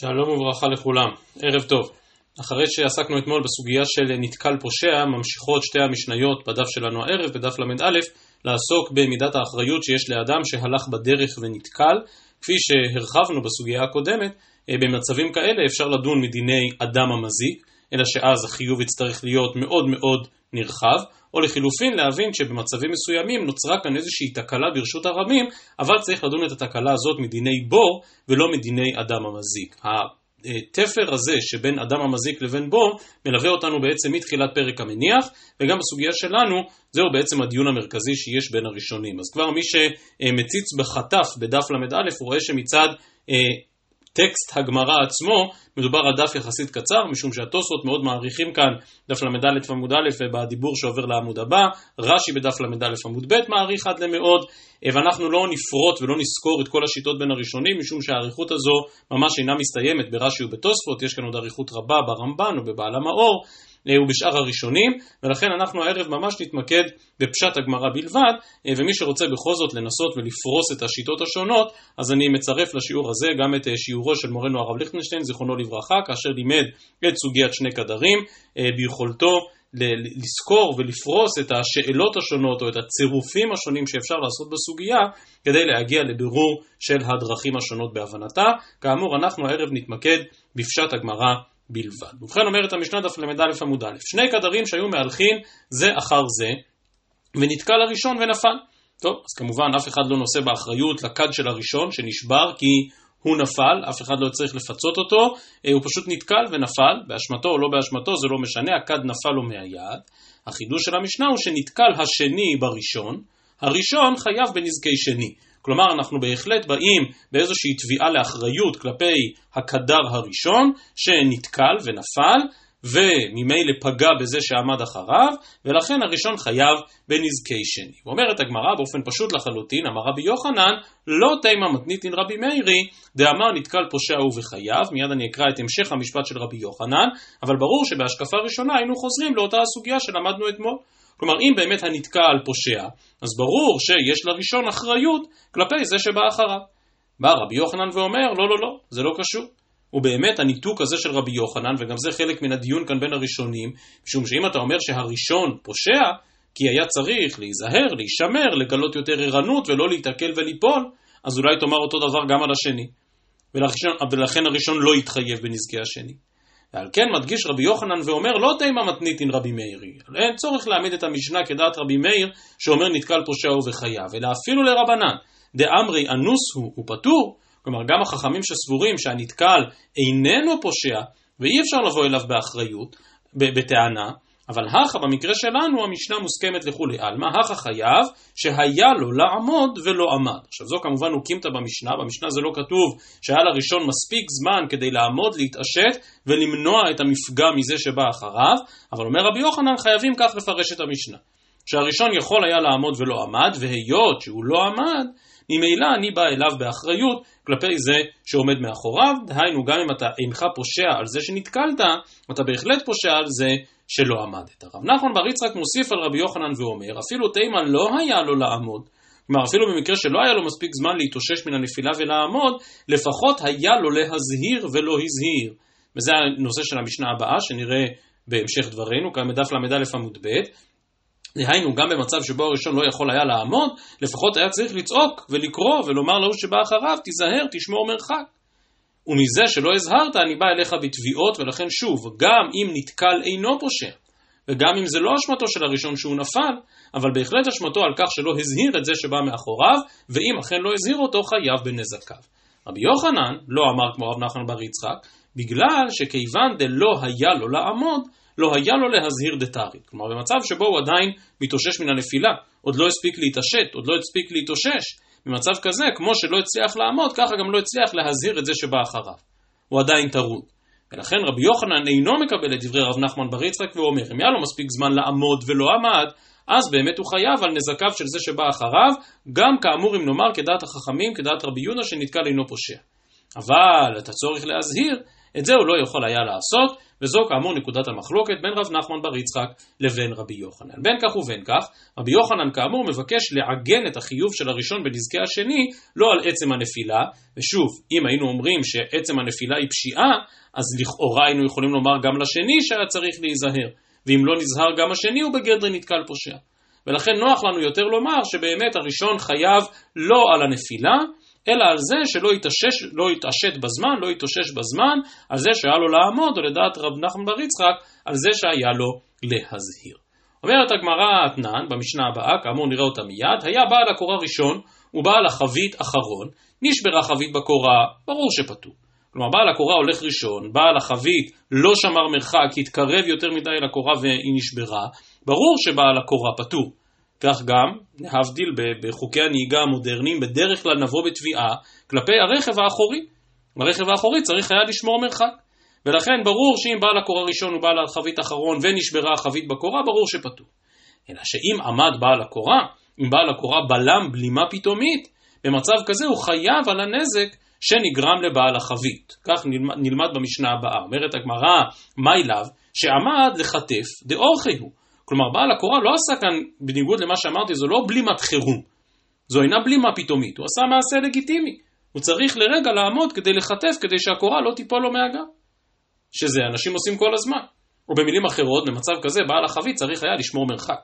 שלום וברכה לכולם, ערב טוב. אחרי שעסקנו אתמול בסוגיה של נתקל פושע, ממשיכות שתי המשניות בדף שלנו הערב, בדף ל"א, לעסוק במידת האחריות שיש לאדם שהלך בדרך ונתקל. כפי שהרחבנו בסוגיה הקודמת, אה, במצבים כאלה אפשר לדון מדיני אדם המזיק, אלא שאז החיוב יצטרך להיות מאוד מאוד נרחב, או לחילופין להבין שבמצבים מסוימים נוצרה כאן איזושהי תקלה ברשות הרבים, אבל צריך לדון את התקלה הזאת מדיני בור ולא מדיני אדם המזיק. התפר הזה שבין אדם המזיק לבין בור מלווה אותנו בעצם מתחילת פרק המניח וגם בסוגיה שלנו זהו בעצם הדיון המרכזי שיש בין הראשונים. אז כבר מי שמציץ בחטף בדף ל"א רואה שמצד אה, טקסט הגמרא עצמו, מדובר על דף יחסית קצר, משום שהתוספות מאוד מעריכים כאן דף ל"א עמוד א' ובדיבור שעובר לעמוד הבא, רש"י בדף ל"א עמוד ב' מעריך עד למאוד, ואנחנו לא נפרוט ולא נסקור את כל השיטות בין הראשונים, משום שהאריכות הזו ממש אינה מסתיימת ברש"י ובתוספות, יש כאן עוד אריכות רבה ברמב"ן ובבעל המאור, אה, ובשאר הראשונים, ולכן אנחנו הערב ממש נתמקד בפשט הגמרא בלבד, אה, ומי שרוצה בכל זאת לנסות ולפרוס את השיטות השונות, אז אני מצרף לשיעור הזה גם את אה, שיעורו של מורנו הרב ליכטנשטיין, זיכרונו לברכה, כאשר לימד את סוגיית שני קדרים, ביכולתו לזכור ולפרוס את השאלות השונות או את הצירופים השונים שאפשר לעשות בסוגיה כדי להגיע לבירור של הדרכים השונות בהבנתה. כאמור, אנחנו הערב נתמקד בפשט הגמרא בלבד. ובכן אומרת המשנה דף ל"א עמוד א', שני קדרים שהיו מהלכים זה אחר זה, ונתקע לראשון ונפל. טוב, אז כמובן אף אחד לא נושא באחריות לכד של הראשון שנשבר כי הוא נפל, אף אחד לא צריך לפצות אותו, אה, הוא פשוט נתקל ונפל, באשמתו או לא באשמתו זה לא משנה, הכד נפל לו מהיד. החידוש של המשנה הוא שנתקל השני בראשון, הראשון חייב בנזקי שני. כלומר, אנחנו בהחלט באים באיזושהי תביעה לאחריות כלפי הקדר הראשון, שנתקל ונפל, וממילא פגע בזה שעמד אחריו, ולכן הראשון חייב בנזקי שני. אומרת הגמרא באופן פשוט לחלוטין, אמר רבי יוחנן, לא תימא מתניתין רבי מאירי, דאמר נתקל פושע ובחייו, מיד אני אקרא את המשך המשפט של רבי יוחנן, אבל ברור שבהשקפה ראשונה היינו חוזרים לאותה הסוגיה שלמדנו אתמול. כלומר, אם באמת הנתקע על פושע, אז ברור שיש לראשון אחריות כלפי זה שבא אחריו. בא רבי יוחנן ואומר, לא, לא, לא, זה לא קשור. ובאמת הניתוק הזה של רבי יוחנן, וגם זה חלק מן הדיון כאן בין הראשונים, משום שאם אתה אומר שהראשון פושע, כי היה צריך להיזהר, להישמר, לגלות יותר ערנות ולא להיתקל וליפול, אז אולי תאמר אותו דבר גם על השני. ולכן, ולכן הראשון לא יתחייב בנזקי השני. ועל כן מדגיש רבי יוחנן ואומר לא תימא מתניתין רבי מאירי. אין צורך להעמיד את המשנה כדעת רבי מאיר שאומר נתקל פושע ובחייו, אלא אפילו לרבנן, דאמרי אנוס הוא, הוא פטור. כלומר גם החכמים שסבורים שהנתקל איננו פושע ואי אפשר לבוא אליו באחריות, בטענה, אבל הכה במקרה שלנו המשנה מוסכמת לכולי עלמא, הכה חייב שהיה לו לעמוד ולא עמד. עכשיו זו כמובן הוקימתא במשנה, במשנה זה לא כתוב שהיה לראשון מספיק זמן כדי לעמוד, להתעשת ולמנוע את המפגע מזה שבא אחריו, אבל אומר רבי יוחנן חייבים כך לפרש את המשנה. שהראשון יכול היה לעמוד ולא עמד, והיות שהוא לא עמד, ממילא אני בא אליו באחריות כלפי זה שעומד מאחוריו, דהיינו גם אם אתה אינך פושע על זה שנתקלת, אתה בהחלט פושע על זה שלא עמדת. רב נחמן בר יצחק מוסיף על רבי יוחנן ואומר, אפילו תימן לא היה לו לעמוד, כלומר אפילו במקרה שלא היה לו מספיק זמן להתאושש מן הנפילה ולעמוד, לפחות היה לו להזהיר ולא הזהיר. וזה הנושא של המשנה הבאה שנראה בהמשך דברינו, כאן בדף ל"א עמוד ב', דהיינו, גם במצב שבו הראשון לא יכול היה לעמוד, לפחות היה צריך לצעוק ולקרוא ולומר להוא שבא אחריו, תיזהר, תשמור מרחק. ומזה שלא הזהרת, אני בא אליך בתביעות, ולכן שוב, גם אם נתקל אינו פושע, וגם אם זה לא אשמתו של הראשון שהוא נפל, אבל בהחלט אשמתו על כך שלא הזהיר את זה שבא מאחוריו, ואם אכן לא הזהיר אותו, חייב בנזקיו. רבי יוחנן לא אמר כמו רב נחמן בר יצחק, בגלל שכיוון דלא היה לו לעמוד, לא היה לו להזהיר דתרי. כלומר, במצב שבו הוא עדיין מתאושש מן הנפילה, עוד לא הספיק להתעשת, עוד לא הספיק להתאושש, במצב כזה, כמו שלא הצליח לעמוד, ככה גם לא הצליח להזהיר את זה שבא אחריו. הוא עדיין טרוד. ולכן רבי יוחנן אינו מקבל את דברי רב נחמן בר יצחק ואומר, אם היה לו מספיק זמן לעמוד ולא עמד, אז באמת הוא חייב על נזקיו של זה שבא אחריו, גם כאמור אם נאמר כדעת החכמים, כדעת רבי יהודה שנתקל אינו פושע. אבל את הצורך להזהיר, את זה הוא לא יכול היה לעשות, וזו כאמור נקודת המחלוקת בין רב נחמן בר יצחק לבין רבי יוחנן. בין כך ובין כך, רבי יוחנן כאמור מבקש לעגן את החיוב של הראשון בנזקי השני, לא על עצם הנפילה, ושוב, אם היינו אומרים שעצם הנפילה היא פשיעה, אז לכאורה היינו יכולים לומר גם לשני שהיה צריך להיזהר, ואם לא נזהר גם השני הוא בגדר נתקל פושע. ולכן נוח לנו יותר לומר שבאמת הראשון חייב לא על הנפילה, אלא על זה שלא יתעשש, לא יתעשת בזמן, לא יתאושש בזמן, על זה שהיה לו לעמוד, או לדעת רב נחמן בר יצחק, על זה שהיה לו להזהיר. אומרת הגמרא אתנן, במשנה הבאה, כאמור נראה אותה מיד, היה בעל הקורה ראשון ובעל החבית אחרון, נשברה חבית בקורה, ברור שפטור. כלומר, בעל הקורה הולך ראשון, בעל החבית לא שמר מרחק, התקרב יותר מדי לקורה והיא נשברה, ברור שבעל הקורה פטור. כך גם, להבדיל בחוקי הנהיגה המודרניים, בדרך כלל נבוא בתביעה כלפי הרכב האחורי. הרכב האחורי צריך היה לשמור מרחק. ולכן ברור שאם בעל הקורה ראשון הוא בעל החבית אחרון ונשברה החבית בקורה, ברור שפטור. אלא שאם עמד בעל הקורה, אם בעל הקורה בלם בלימה פתאומית, במצב כזה הוא חייב על הנזק שנגרם לבעל החבית. כך נלמד, במשנה הבאה. אומרת הגמרא, מי לאו, שעמד לחטף דאורכי הוא. כלומר, בעל הקורה לא עשה כאן, בניגוד למה שאמרתי, זו לא בלימת חירום. זו אינה בלימה פתאומית, הוא עשה מעשה לגיטימי. הוא צריך לרגע לעמוד כדי לחטף, כדי שהקורה לא תיפול לו מהגב. שזה אנשים עושים כל הזמן. או במילים אחרות, במצב כזה, בעל החבית צריך היה לשמור מרחק.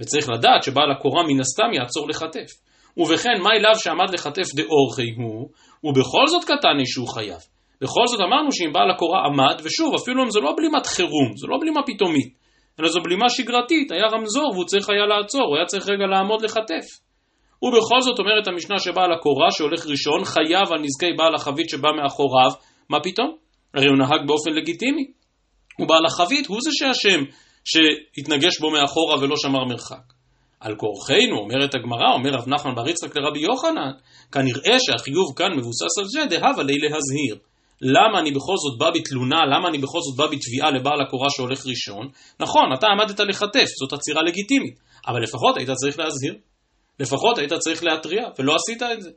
וצריך לדעת שבעל הקורה מן הסתם יעצור לחטף. ובכן, מה אליו שעמד לחטף דאורכי הוא, ובכל זאת קטני שהוא חייב. בכל זאת אמרנו שאם בעל הקורה עמד, ושוב, אפילו אם זו לא בלימת חירום, זו לא בלימה פתאומית, אלא זו בלימה שגרתית, היה רמזור והוא צריך היה לעצור, הוא היה צריך רגע לעמוד לחטף. ובכל זאת אומרת המשנה שבעל הקורה שהולך ראשון חייב על נזקי בעל החבית שבא מאחוריו, מה פתאום? הרי הוא נהג באופן לגיטימי. ובעל החבית הוא זה שאשם שהתנגש בו מאחורה ולא שמר מרחק. על כורחנו, אומרת הגמרא, אומר רב נחמן בר יצחק לרבי יוחנן, כנראה שהחיוב כאן מבוסס על זה דהבה לי להזהיר. למה אני בכל זאת בא בתלונה, למה אני בכל זאת בא בתביעה לבעל הקורה שהולך ראשון? נכון, אתה עמדת לחטף, זאת עצירה לגיטימית, אבל לפחות היית צריך להזהיר. לפחות היית צריך להתריע, ולא עשית את זה.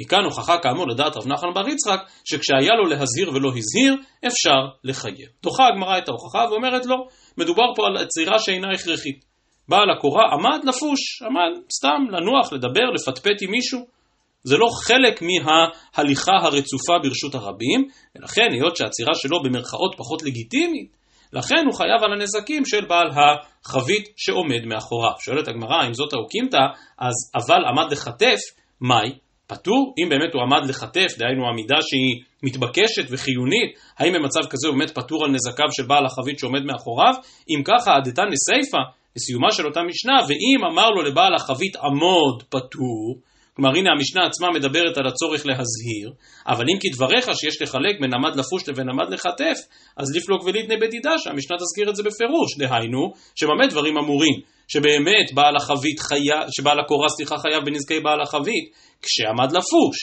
מכאן הוכחה כאמור לדעת רב נחמן בר יצחק, שכשהיה לו להזהיר ולא הזהיר, אפשר לחייב. דוחה הגמרא את ההוכחה ואומרת לו, מדובר פה על עצירה שאינה הכרחית. בעל הקורה עמד לפוש, עמד סתם לנוח, לדבר, לפטפט עם מישהו. זה לא חלק מההליכה הרצופה ברשות הרבים, ולכן היות שהעצירה שלו במרכאות פחות לגיטימית, לכן הוא חייב על הנזקים של בעל החבית שעומד מאחוריו. שואלת הגמרא, אם זאת האוקימתא, אז אבל עמד לחטף, מהי? פטור? אם באמת הוא עמד לחטף, דהיינו עמידה שהיא מתבקשת וחיונית, האם במצב כזה הוא באמת פטור על נזקיו של בעל החבית שעומד מאחוריו? אם ככה, עדתן לסיפא, לסיומה של אותה משנה, ואם אמר לו לבעל החבית עמוד פטור, כלומר הנה המשנה עצמה מדברת על הצורך להזהיר, אבל אם כדבריך שיש לחלק בין עמד לפוש לבין עמד לחטף, אז לפלוג וליתנה בדידה שהמשנה תזכיר את זה בפירוש, דהיינו, שבמה דברים אמורים, שבאמת בעל החבית חייב, שבעל הקורה סליחה חייב בנזקי בעל החבית, כשעמד לפוש,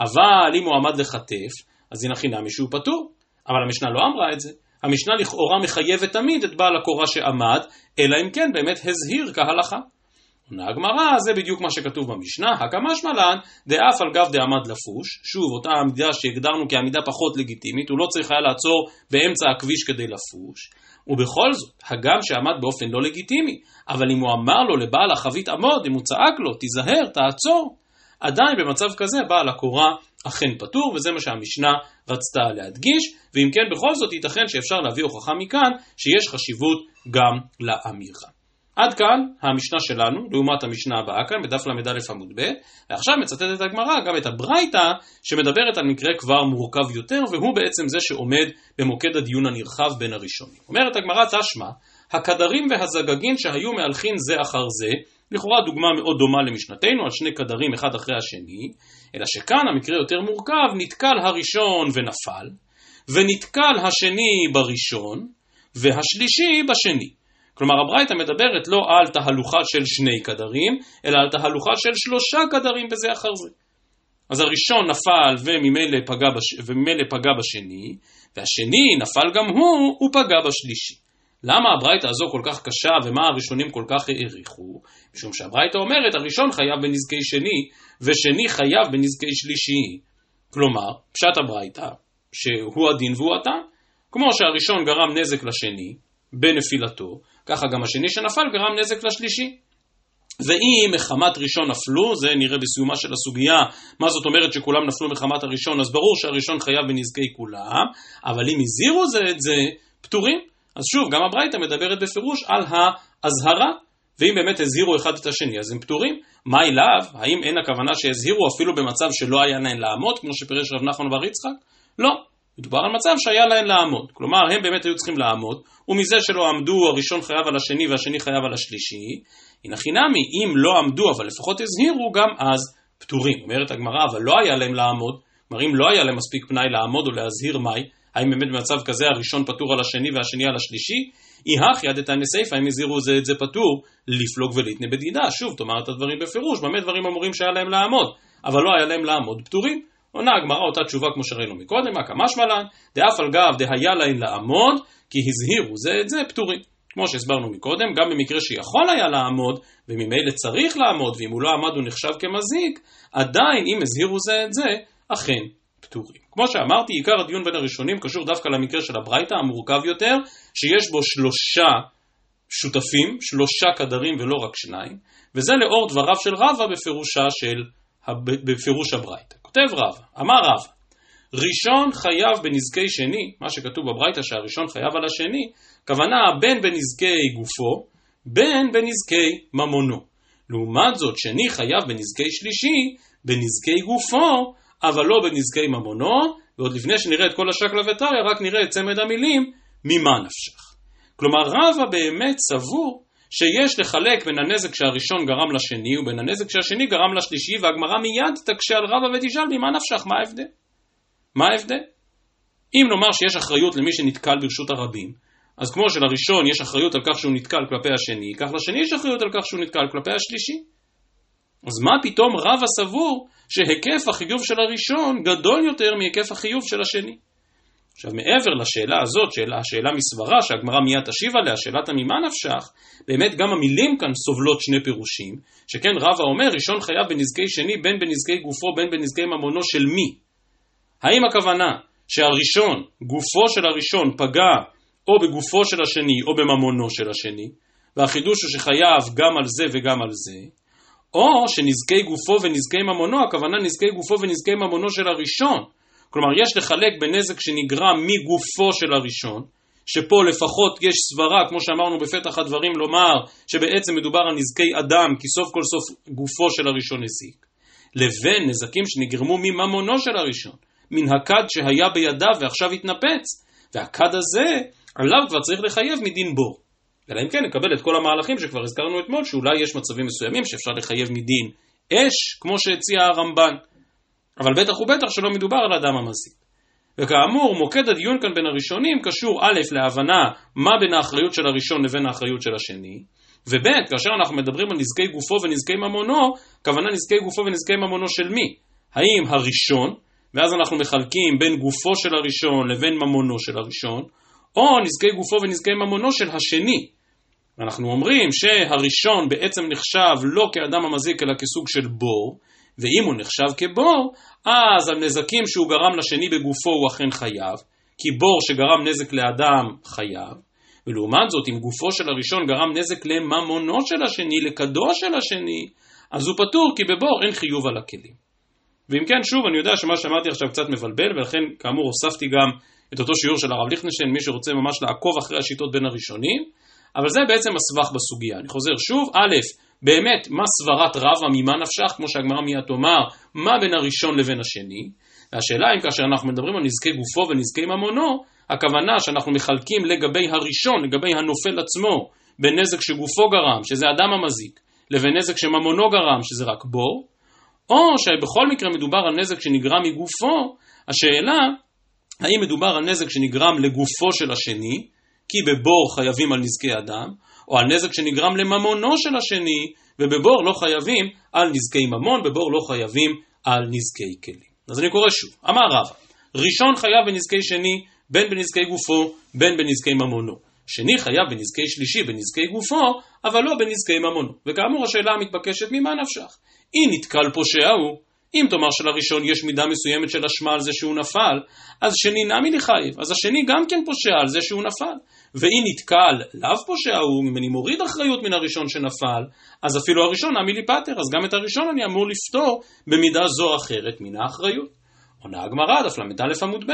אבל אם הוא עמד לחטף, אז הנה חינמי שהוא פטור, אבל המשנה לא אמרה את זה. המשנה לכאורה מחייבת תמיד את בעל הקורה שעמד, אלא אם כן באמת הזהיר כהלכה. עונה הגמרא, זה בדיוק מה שכתוב במשנה, הקמשמע לן, דאף על גב דעמד לפוש, שוב, אותה עמידה שהגדרנו כעמידה פחות לגיטימית, הוא לא צריך היה לעצור באמצע הכביש כדי לפוש, ובכל זאת, הגם שעמד באופן לא לגיטימי, אבל אם הוא אמר לו לבעל החבית עמוד, אם הוא צעק לו, תיזהר, תעצור, עדיין במצב כזה בעל הקורה אכן פטור, וזה מה שהמשנה רצתה להדגיש, ואם כן בכל זאת ייתכן שאפשר להביא הוכחה מכאן שיש חשיבות גם לאמירה. עד כאן המשנה שלנו, לעומת המשנה הבאה כאן, בדף ל"א עמוד ב', ועכשיו מצטטת הגמרא גם את הברייתא, שמדברת על מקרה כבר מורכב יותר, והוא בעצם זה שעומד במוקד הדיון הנרחב בין הראשונים. אומרת הגמרא תשמע, הקדרים והזגגין שהיו מהלכים זה אחר זה, לכאורה דוגמה מאוד דומה למשנתנו, על שני קדרים אחד אחרי השני, אלא שכאן המקרה יותר מורכב, נתקל הראשון ונפל, ונתקל השני בראשון, והשלישי בשני. כלומר הברייתא מדברת לא על תהלוכה של שני קדרים, אלא על תהלוכה של שלושה קדרים בזה אחר זה. אז הראשון נפל וממילא פגע, בש... וממילא פגע בשני, והשני נפל גם הוא ופגע בשלישי. למה הברייתא הזו כל כך קשה ומה הראשונים כל כך העריכו? משום שהברייתא אומרת הראשון חייב בנזקי שני ושני חייב בנזקי שלישי. כלומר, פשט הברייתא, שהוא הדין והוא הטעם. כמו שהראשון גרם נזק לשני בנפילתו, ככה גם השני שנפל גרם נזק לשלישי. ואם מחמת ראשון נפלו, זה נראה בסיומה של הסוגיה, מה זאת אומרת שכולם נפלו מחמת הראשון, אז ברור שהראשון חייב בנזקי כולם, אבל אם הזהירו זה את זה, פטורים. אז שוב, גם הברייתא מדברת בפירוש על האזהרה, ואם באמת הזהירו אחד את השני, אז הם פטורים. מה אליו? האם אין הכוונה שהזהירו אפילו במצב שלא היה להן לעמוד, כמו שפירש רב נחמן בר יצחק? לא. מדובר על מצב שהיה להן לעמוד. כלומר, הם באמת היו צריכים לעמוד, ומזה שלא עמדו, הראשון חייב על השני והשני חייב על השלישי. הנה חינמי, אם לא עמדו, אבל לפחות הזהירו, גם אז פטורים. אומרת הגמרא, אבל לא היה להם לעמוד. כלומר, אם לא היה להם מספיק פנאי לעמוד או להזהיר מאי, האם באמת במצב כזה הראשון פטור על השני והשני על השלישי? אי הכי עד איתן לסיפא, אם הזהירו זה את זה פטור, לפלוג ולהתנה בדידה. שוב, תאמר את הדברים בפירוש, במה דברים אמורים שהיה להם לעמוד, אבל לא היה להם לעמוד פטורים. עונה הגמרא אותה תשובה כמו שראינו מקודם, מה כמשמע לן, דאף על גב דהיה להם לעמוד, כי הזהירו זה את זה פטורים. כמו שהסברנו מקודם, גם במקרה שיכול היה לעמוד, וממילא צריך לעמוד, ואם הוא לא עמד הוא נחשב כמזיק, עדיין אם הזהירו זה את זה, אכן פטורים. כמו שאמרתי, עיקר הדיון בין הראשונים קשור דווקא למקרה של הברייתא המורכב יותר, שיש בו שלושה שותפים, שלושה קדרים ולא רק שניים, וזה לאור דבריו של רבא בפירושה של, בפירוש הברייתא. כותב רבא, אמר רבא, ראשון חייב בנזקי שני, מה שכתוב בברייתא שהראשון חייב על השני, כוונה בין בנזקי גופו, בין בנזקי ממונו. לעומת זאת, שני חייב בנזקי שלישי, בנזקי גופו, אבל לא בנזקי ממונו, ועוד לפני שנראה את כל השקלא וטריא, רק נראה את צמד המילים, ממה נפשך. כלומר, רבא באמת סבור שיש לחלק בין הנזק שהראשון גרם לשני ובין הנזק שהשני גרם לשלישי, והגמרא מיד תקשה על רבא ותשאל ממה נפשך, מה ההבדל? מה ההבדל? אם נאמר שיש אחריות למי שנתקל ברשות הרבים, אז כמו שלראשון יש אחריות על כך שהוא נתקל כלפי השני, כך לשני יש אחריות על כך שהוא נתקל כלפי השלישי. אז מה פתאום רב הסבור שהיקף החיוב של הראשון גדול יותר מהיקף החיוב של השני? עכשיו מעבר לשאלה הזאת, שאלה, השאלה מסברה שהגמרא מיד תשיב עליה, שאלת הממה נפשך, באמת גם המילים כאן סובלות שני פירושים, שכן רבא אומר ראשון חייב בנזקי שני בין בנזקי גופו בין בנזקי ממונו של מי? האם הכוונה שהראשון, גופו של הראשון פגע או בגופו של השני או בממונו של השני, והחידוש הוא שחייב גם על זה וגם על זה, או שנזקי גופו ונזקי ממונו, הכוונה נזקי גופו ונזקי ממונו של הראשון. כלומר, יש לחלק בנזק שנגרם מגופו של הראשון, שפה לפחות יש סברה, כמו שאמרנו בפתח הדברים, לומר שבעצם מדובר על נזקי אדם, כי סוף כל סוף גופו של הראשון הזיק, לבין נזקים שנגרמו מממונו של הראשון, מן הכד שהיה בידיו ועכשיו התנפץ, והכד הזה, עליו כבר צריך לחייב מדין בור. אלא אם כן נקבל את כל המהלכים שכבר הזכרנו אתמול, שאולי יש מצבים מסוימים שאפשר לחייב מדין אש, כמו שהציע הרמב"ן. אבל בטח ובטח שלא מדובר על אדם המזיק. וכאמור, מוקד הדיון כאן בין הראשונים קשור א' להבנה מה בין האחריות של הראשון לבין האחריות של השני, וב' כאשר אנחנו מדברים על נזקי גופו ונזקי ממונו, כוונה נזקי גופו ונזקי ממונו של מי? האם הראשון, ואז אנחנו מחלקים בין גופו של הראשון לבין ממונו של הראשון, או נזקי גופו ונזקי ממונו של השני. אנחנו אומרים שהראשון בעצם נחשב לא כאדם המזיק אלא כסוג של בור, ואם הוא נחשב כבור, אז הנזקים שהוא גרם לשני בגופו הוא אכן חייב, כי בור שגרם נזק לאדם חייב, ולעומת זאת אם גופו של הראשון גרם נזק לממונו של השני, לקדו של השני, אז הוא פטור כי בבור אין חיוב על הכלים. ואם כן, שוב, אני יודע שמה שאמרתי עכשיו קצת מבלבל, ולכן כאמור הוספתי גם את אותו שיעור של הרב ליכטנשטיין, מי שרוצה ממש לעקוב אחרי השיטות בין הראשונים, אבל זה בעצם הסבך בסוגיה. אני חוזר שוב, א', באמת, מה סברת רבא ממה נפשך, כמו שהגמרא מיד תאמר, מה בין הראשון לבין השני? והשאלה אם כאשר אנחנו מדברים על נזקי גופו ונזקי ממונו, הכוונה שאנחנו מחלקים לגבי הראשון, לגבי הנופל עצמו, בין נזק שגופו גרם, שזה אדם המזיק, לבין נזק שממונו גרם, שזה רק בור, או שבכל מקרה מדובר על נזק שנגרם מגופו, השאלה האם מדובר על נזק שנגרם לגופו של השני, כי בבור חייבים על נזקי אדם, או על נזק שנגרם לממונו של השני, ובבור לא חייבים על נזקי ממון, בבור לא חייבים על נזקי כלים. אז אני קורא שוב, אמר רבא, ראשון חייב בנזקי שני, בין בנזקי גופו, בין בנזקי ממונו. שני חייב בנזקי שלישי, בנזקי גופו, אבל לא בנזקי ממונו. וכאמור השאלה המתבקשת, ממה נפשך? אם נתקל פושע הוא, אם תאמר שלראשון יש מידה מסוימת של אשמה על זה שהוא נפל, אז שני נמי לחייב, אז השני גם כן פושע על זה שהוא נפל. ואם נתקל לאו פושע הוא, אם אני מוריד אחריות מן הראשון שנפל, אז אפילו הראשון נמי לי פטר, אז גם את הראשון אני אמור לפתור במידה זו או אחרת מן האחריות. עונה הגמרא, דף ל"א עמוד ב',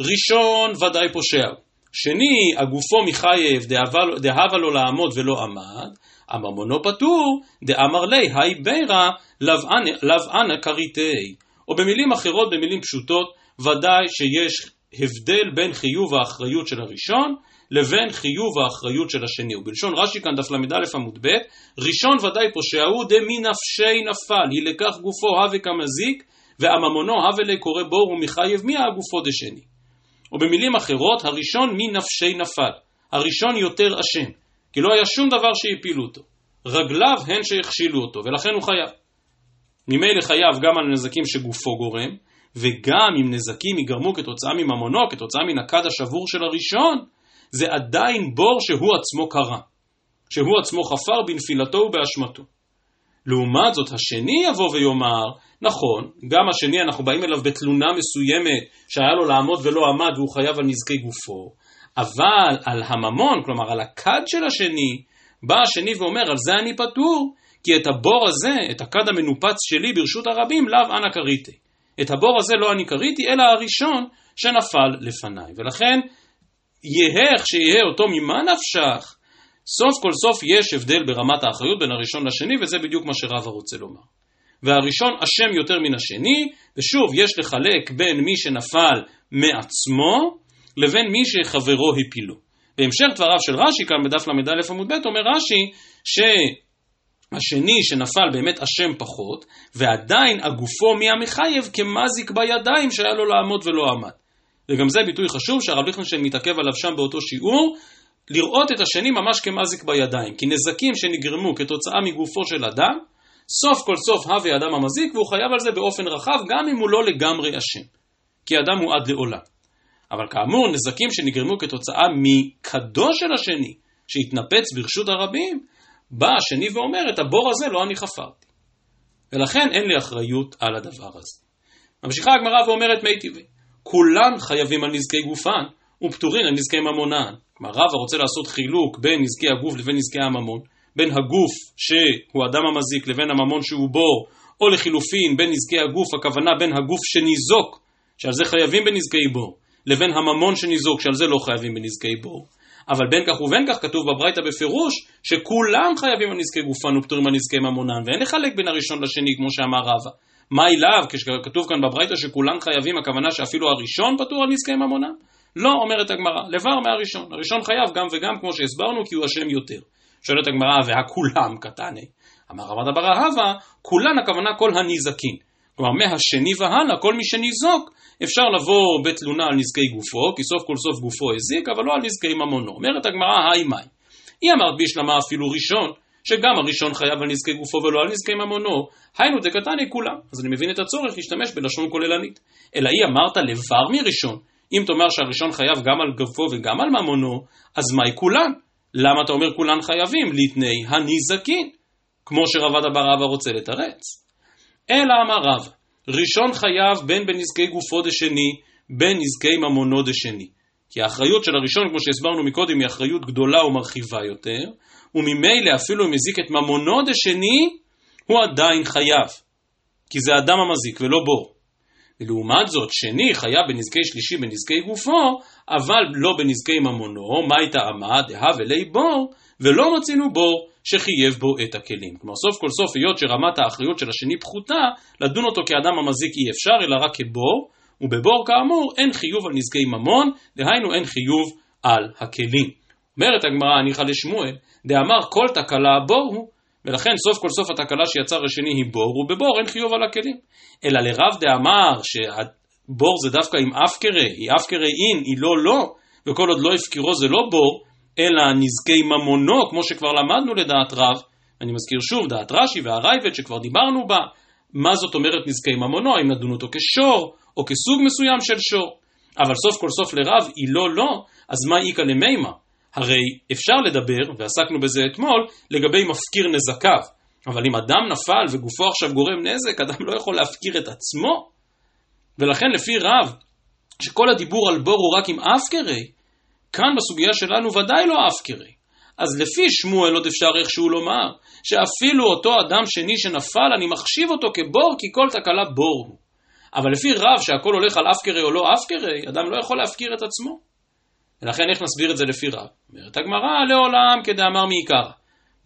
ראשון ודאי פושע הוא. שני, הגופו מחייב דהבה לו לעמוד ולא עמד, הממונו פטור, דאמר לי, היי בירא, לאו אנא כריתי. או במילים אחרות, במילים פשוטות, ודאי שיש הבדל בין חיוב האחריות של הראשון לבין חיוב האחריות של השני. ובלשון רש"י כאן דף ל"א עמוד ב', ראשון ודאי פושע הוא דמי נפשי נפל, היא לקח גופו הווה כמזיק, ועממונו הווה לקורא בור ומחייב מי הגופו דשני. או במילים אחרות, הראשון מנפשי נפל, הראשון יותר אשם, כי לא היה שום דבר שהפילו אותו. רגליו הן שהכשילו אותו, ולכן הוא חייב. ממילא חייב גם על נזקים שגופו גורם, וגם אם נזקים ייגרמו כתוצאה מממונו, כתוצאה מן הכד השבור של הראשון, זה עדיין בור שהוא עצמו קרא, שהוא עצמו חפר בנפילתו ובאשמתו. לעומת זאת, השני יבוא ויאמר, נכון, גם השני אנחנו באים אליו בתלונה מסוימת שהיה לו לעמוד ולא עמד והוא חייב על נזקי גופו, אבל על הממון, כלומר על הכד של השני, בא השני ואומר, על זה אני פטור, כי את הבור הזה, את הכד המנופץ שלי ברשות הרבים, לאו אנא כריתי. את הבור הזה לא אני כריתי, אלא הראשון שנפל לפניי. ולכן, יהא איך שיהא אותו ממה נפשך, סוף כל סוף יש הבדל ברמת האחריות בין הראשון לשני, וזה בדיוק מה שרבא רוצה לומר. והראשון אשם יותר מן השני, ושוב, יש לחלק בין מי שנפל מעצמו, לבין מי שחברו הפילו. בהמשך דבריו של רש"י, כאן בדף ל"א עמוד ב', אומר רש"י, שהשני שנפל באמת אשם פחות, ועדיין הגופו מהמחייב כמזיק בידיים שהיה לו לעמוד ולא עמד. וגם זה ביטוי חשוב שהרב ליכטנשטיין מתעכב עליו שם באותו שיעור, לראות את השני ממש כמזיק בידיים, כי נזקים שנגרמו כתוצאה מגופו של אדם, סוף כל סוף הווה אדם המזיק, והוא חייב על זה באופן רחב, גם אם הוא לא לגמרי אשם. כי אדם הוא עד לעולם. אבל כאמור, נזקים שנגרמו כתוצאה מכדו של השני, שהתנפץ ברשות הרבים, בא השני ואומר, את הבור הזה לא אני חפרתי. ולכן אין לי אחריות על הדבר הזה. ממשיכה הגמרא ואומרת מי טבעי, כולן חייבים על נזקי גופן, ופטורין על נזקי ממונן. כלומר, רבא רוצה לעשות חילוק בין נזקי הגוף לבין נזקי הממון, בין הגוף שהוא אדם המזיק לבין הממון שהוא בור, או לחילופין בין נזקי הגוף, הכוונה בין הגוף שניזוק, שעל זה חייבים בנזקי בור, לבין הממון שניזוק, שעל זה לא חייבים בנזקי בור. אבל בין כך ובין כך כתוב בברייתא בפירוש שכולם חייבים על נזקי גופן ופטורים על נזקי ממונן, ואין לחלק בין הראשון לשני כמו שאמר רבא. מה אליו, כשכתוב כאן בברייתא שכולם חייבים, הכוונה שאפילו הראשון פטור על נזקי ממונן? לא, אומרת הגמרא, לבר מהראשון. הראשון חייב גם וגם, כמו שהסברנו, כי הוא אשם יותר. שואלת הגמרא, והכולם קטני. אמר רבא דברה הווה, כולן הכוונה כל הניזקין. כלומר, מהשני והלאה, כל מי שניזוק, אפשר לבוא בתלונה על נזקי גופו, כי סוף כל סוף גופו הזיק, אבל לא על נזקי ממונו. אומרת הגמרא, היי מאי. היא אמרת בישלמה אפילו ראשון, שגם הראשון חייב על נזקי גופו ולא על נזקי ממונו, היינו דקתני כולם. אז אני מבין את הצורך להשתמש בלשון כוללנית. אלא היא אמרת לבר מראשון, אם תאמר שהראשון חייב גם על גופו וגם על ממונו, אז מהי כולן? למה אתה אומר כולן חייבים? לתני הניזקין, כמו שרבד אבר רבא רוצה לתרץ. אלא אמר רב, ראשון חייב בין בנזקי גופו דשני, בין נזקי ממונו דשני. כי האחריות של הראשון, כמו שהסברנו מקודם, היא אחריות גדולה ומרחיבה יותר, וממילא אפילו אם הזיק את ממונו דשני, הוא עדיין חייב. כי זה אדם המזיק ולא בור. ולעומת זאת, שני חייב בנזקי שלישי בנזקי גופו, אבל לא בנזקי ממונו, מה הייתה עמה דהה ולי בור, ולא מצינו בור שחייב בו את הכלים. כלומר, סוף כל סוף, היות שרמת האחריות של השני פחותה, לדון אותו כאדם המזיק אי אפשר, אלא רק כבור, ובבור כאמור אין חיוב על נזקי ממון, דהיינו אין חיוב על הכלים. אומרת הגמרא, הניחא לשמואל, דאמר כל תקלה בור הוא, ולכן סוף כל סוף התקלה שיצר השני היא בור, ובבור אין חיוב על הכלים. אלא לרב דאמר שהבור זה דווקא עם אפקרי, היא אפקרי אין, היא לא לא, וכל עוד לא הפקירו זה לא בור, אלא נזקי ממונו, כמו שכבר למדנו לדעת רב, אני מזכיר שוב, דעת רש"י והרייבד שכבר דיברנו בה, מה זאת אומרת נזקי ממונו, האם נדון אותו כשור, או כסוג מסוים של שור. אבל סוף כל סוף לרב היא לא לא, אז מה איכא למימה? הרי אפשר לדבר, ועסקנו בזה אתמול, לגבי מפקיר נזקיו. אבל אם אדם נפל וגופו עכשיו גורם נזק, אדם לא יכול להפקיר את עצמו. ולכן לפי רב, שכל הדיבור על בור הוא רק עם אפקרי, כאן בסוגיה שלנו ודאי לא אפקרי. אז לפי שמואל עוד אפשר איכשהו לומר, שאפילו אותו אדם שני שנפל, אני מחשיב אותו כבור, כי כל תקלה בור הוא. אבל לפי רב שהכל הולך על אפקרי או לא אפקרי, אדם לא יכול להפקיר את עצמו. ולכן איך נסביר את זה לפי רב? אומרת הגמרא לעולם כדאמר מעיקר.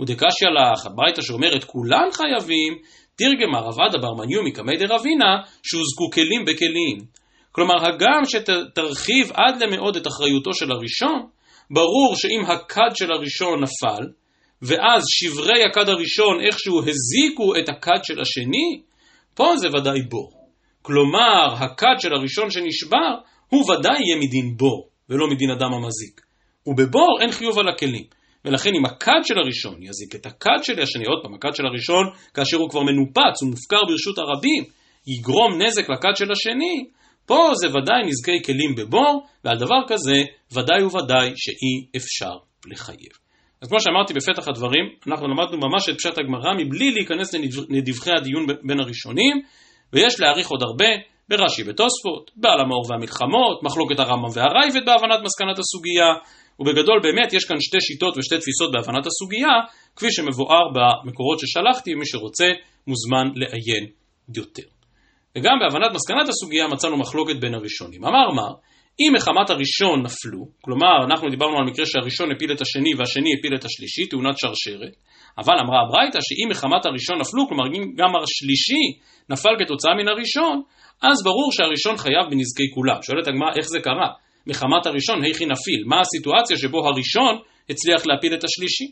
ודקשיא לך, הברייתא שאומרת כולן חייבים, תרגמה רב עדה בר מניו מקמי דרבינה, שהוזקו כלים בכלים. כלומר, הגם שתרחיב עד למאוד את אחריותו של הראשון, ברור שאם הכד של הראשון נפל, ואז שברי הכד הראשון איכשהו הזיקו את הכד של השני, פה זה ודאי בור. כלומר, הכד של הראשון שנשבר, הוא ודאי יהיה מדין בור, ולא מדין אדם המזיק. ובבור אין חיוב על הכלים. ולכן אם הכד של הראשון יזיק את הכד של השני, עוד פעם, הכד של הראשון, כאשר הוא כבר מנופץ, הוא מופקר ברשות הרבים, יגרום נזק לכד של השני, פה זה ודאי נזקי כלים בבור, ועל דבר כזה ודאי וודאי שאי אפשר לחייב. אז כמו שאמרתי בפתח הדברים, אנחנו למדנו ממש את פשט הגמרא מבלי להיכנס לדברי הדיון בין הראשונים, ויש להעריך עוד הרבה ברש"י בתוספות, בעל המאור והמלחמות, מחלוקת הרמב"ם והרייבד בהבנת מסקנת הסוגיה, ובגדול באמת יש כאן שתי שיטות ושתי תפיסות בהבנת הסוגיה, כפי שמבואר במקורות ששלחתי, מי שרוצה מוזמן לעיין יותר. וגם בהבנת מסקנת הסוגיה מצאנו מחלוקת בין הראשונים. אמר מר, אם מחמת הראשון נפלו, כלומר אנחנו דיברנו על מקרה שהראשון הפיל את השני והשני הפיל את השלישי, תאונת שרשרת, אבל אמרה הברייתא שאם מחמת הראשון נפלו, כלומר אם גם השלישי נפל כתוצאה מן הראשון, אז ברור שהראשון חייב בנזקי כולם. שואלת הגמרא איך זה קרה? מחמת הראשון היכי נפיל, מה הסיטואציה שבו הראשון הצליח להפיל את השלישי?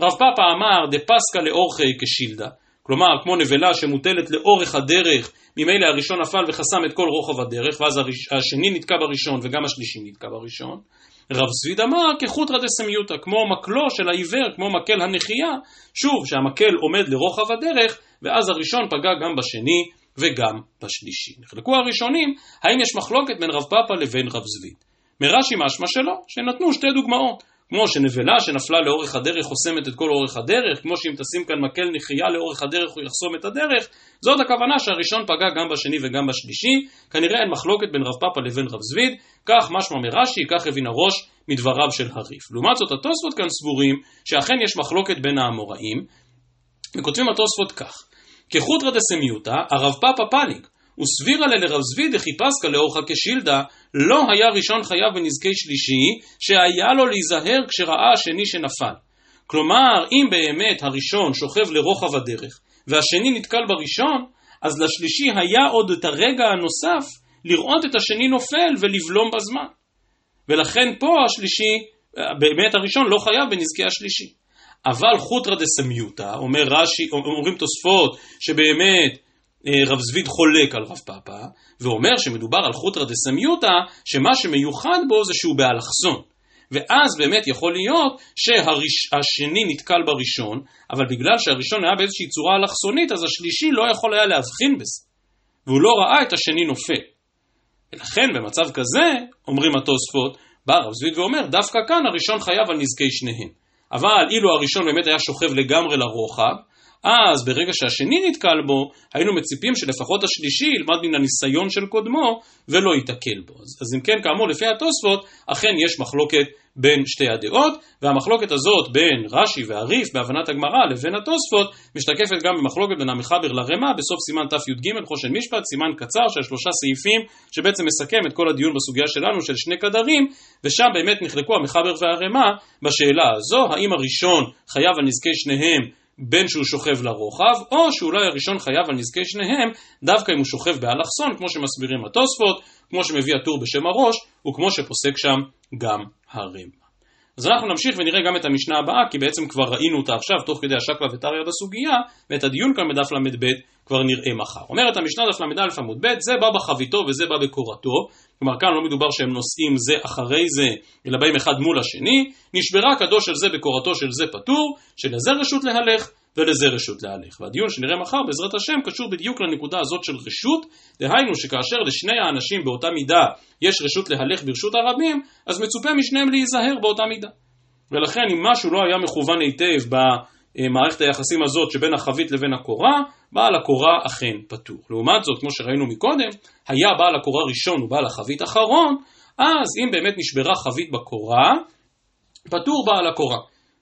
רב פאפא אמר דפסקה לאורכי כשילדה, כלומר כמו נבלה שמוטלת לאורך הדרך ממילא הראשון נפל וחסם את כל רוחב הדרך, ואז השני נתקע בראשון וגם השלישי נתקע בראשון. רב סביד אמר כחוטרא דסמיותא, כמו מקלו של העיוור, כמו מקל הנחייה, שוב שהמקל עומד לרוחב הדרך, ואז הראשון פגע גם בשני וגם בשלישי. נחלקו הראשונים, האם יש מחלוקת בין רב פאפא לבין רב זביד. מרש"י משמע שלא, שנתנו שתי דוגמאות. כמו שנבלה שנפלה לאורך הדרך חוסמת את כל אורך הדרך, כמו שאם תשים כאן מקל נחייה לאורך הדרך הוא יחסום את הדרך, זאת הכוונה שהראשון פגע גם בשני וגם בשלישי, כנראה אין מחלוקת בין רב פאפא לבין רב זביד, כך משמע מרש"י, כך הבין הראש מדבריו של הריף. לעומת זאת התוספות כאן סבורים שאכן יש מחלוקת בין האמוראים, וכותבים התוספות כך: כחוטרא דסמיותא, הרב פאפא פליג, וסבירה ללרב זבי דחיפסקה לאורחא כשילדה, לא היה ראשון חייב בנזקי שלישי, שהיה לו להיזהר כשראה השני שנפל. כלומר, אם באמת הראשון שוכב לרוחב הדרך, והשני נתקל בראשון, אז לשלישי היה עוד את הרגע הנוסף לראות את השני נופל ולבלום בזמן. ולכן פה השלישי, באמת הראשון לא חייב בנזקי השלישי. אבל חוטרא דסמיותא, אומר רש"י, אומרים תוספות שבאמת רב זביד חולק על רב פאפא, ואומר שמדובר על חוטרא דסמיותא, שמה שמיוחד בו זה שהוא באלכסון. ואז באמת יכול להיות שהשני נתקל בראשון, אבל בגלל שהראשון היה באיזושהי צורה אלכסונית, אז השלישי לא יכול היה להבחין בזה. והוא לא ראה את השני נופל. ולכן במצב כזה, אומרים התוספות, בא רב זביד ואומר, דווקא כאן הראשון חייב על נזקי שניהם. אבל אילו הראשון באמת היה שוכב לגמרי לרוחב, אז ברגע שהשני נתקל בו, היינו מציפים שלפחות השלישי ילמד מן הניסיון של קודמו ולא ייתקל בו. אז, אז אם כן, כאמור, לפי התוספות, אכן יש מחלוקת בין שתי הדעות, והמחלוקת הזאת בין רש"י והריף בהבנת הגמרא לבין התוספות, משתקפת גם במחלוקת בין המחבר לרמה בסוף סימן תי"ג חושן משפט, סימן קצר של שלושה סעיפים, שבעצם מסכם את כל הדיון בסוגיה שלנו של שני קדרים, ושם באמת נחלקו המחבר והרמה בשאלה הזו, האם הראשון חייב על נזקי שניהם בין שהוא שוכב לרוחב, או שאולי הראשון חייב על נזקי שניהם, דווקא אם הוא שוכב באלכסון, כמו שמסבירים התוספות, כמו שמביא הטור בשם הראש, וכמו שפוסק שם גם הרמב"ם. אז אנחנו נמשיך ונראה גם את המשנה הבאה, כי בעצם כבר ראינו אותה עכשיו, תוך כדי השקלא וטריא בסוגיה, ואת הדיון כאן בדף ל"ב כבר נראה מחר. אומרת המשנה דף ל"א עמוד ב', זה בא בחביתו וזה בא בקורתו, כלומר כאן לא מדובר שהם נושאים זה אחרי זה, אלא באים אחד מול השני, נשברה כדו של זה בקורתו של זה פטור, שלזה רשות להלך ולזה רשות להלך. והדיון שנראה מחר בעזרת השם קשור בדיוק לנקודה הזאת של רשות, דהיינו שכאשר לשני האנשים באותה מידה יש רשות להלך ברשות הרבים, אז מצופה משניהם להיזהר באותה מידה. ולכן אם משהו לא היה מכוון היטב ב... מערכת היחסים הזאת שבין החבית לבין הקורה, בעל הקורה אכן פטור. לעומת זאת, כמו שראינו מקודם, היה בעל הקורה ראשון ובעל החבית אחרון, אז אם באמת נשברה חבית בקורה, פטור בעל הקורה.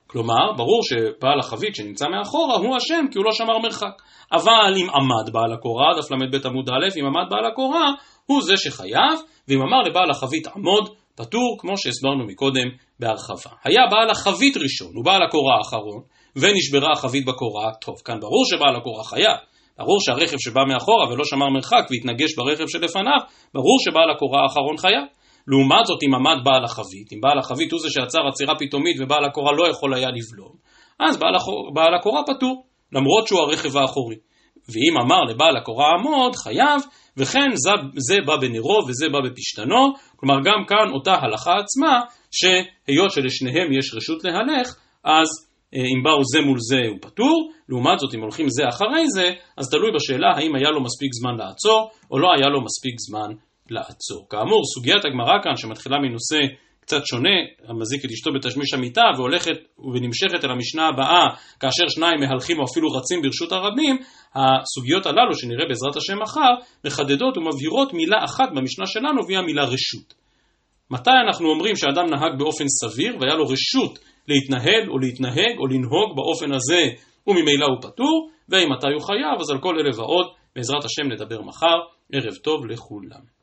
כלומר, ברור שבעל החבית שנמצא מאחורה הוא אשם כי הוא לא שמר מרחק. אבל אם עמד בעל הקורה, דף ל"ב עמוד א', אם עמד בעל הקורה, הוא זה שחייב, ואם אמר לבעל החבית עמוד, פטור, כמו שהסברנו מקודם בהרחבה. היה בעל החבית ראשון ובעל הקורה האחרון, ונשברה החבית בקורה, טוב, כאן ברור שבעל הקורה חייב. ברור שהרכב שבא מאחורה ולא שמר מרחק והתנגש ברכב שלפניו, ברור שבעל הקורה האחרון חייב. לעומת זאת, אם עמד בעל החבית, אם בעל החבית הוא זה שעצר עצירה פתאומית ובעל הקורה לא יכול היה לבלום, אז בעל, בעל הקורה פטור, למרות שהוא הרכב האחורי. ואם אמר לבעל הקורה עמוד, חייב, וכן זה, זה בא בנרו וזה בא בפשתנו, כלומר גם כאן אותה הלכה עצמה, שהיות שלשניהם יש רשות להלך, אז אם באו זה מול זה הוא פטור, לעומת זאת אם הולכים זה אחרי זה, אז תלוי בשאלה האם היה לו מספיק זמן לעצור, או לא היה לו מספיק זמן לעצור. כאמור, סוגיית הגמרא כאן, שמתחילה מנושא קצת שונה, המזיק את אשתו בתשמיש המיטה, והולכת ונמשכת אל המשנה הבאה, כאשר שניים מהלכים או אפילו רצים ברשות הרבים, הסוגיות הללו, שנראה בעזרת השם מחר, מחדדות ומבהירות מילה אחת במשנה שלנו, והיא המילה רשות. מתי אנחנו אומרים שאדם נהג באופן סביר, והיה לו רשות להתנהל או להתנהג או לנהוג באופן הזה, וממילא הוא פטור, ואם מתי הוא חייב, אז על כל אלה ועוד, בעזרת השם נדבר מחר. ערב טוב לכולם.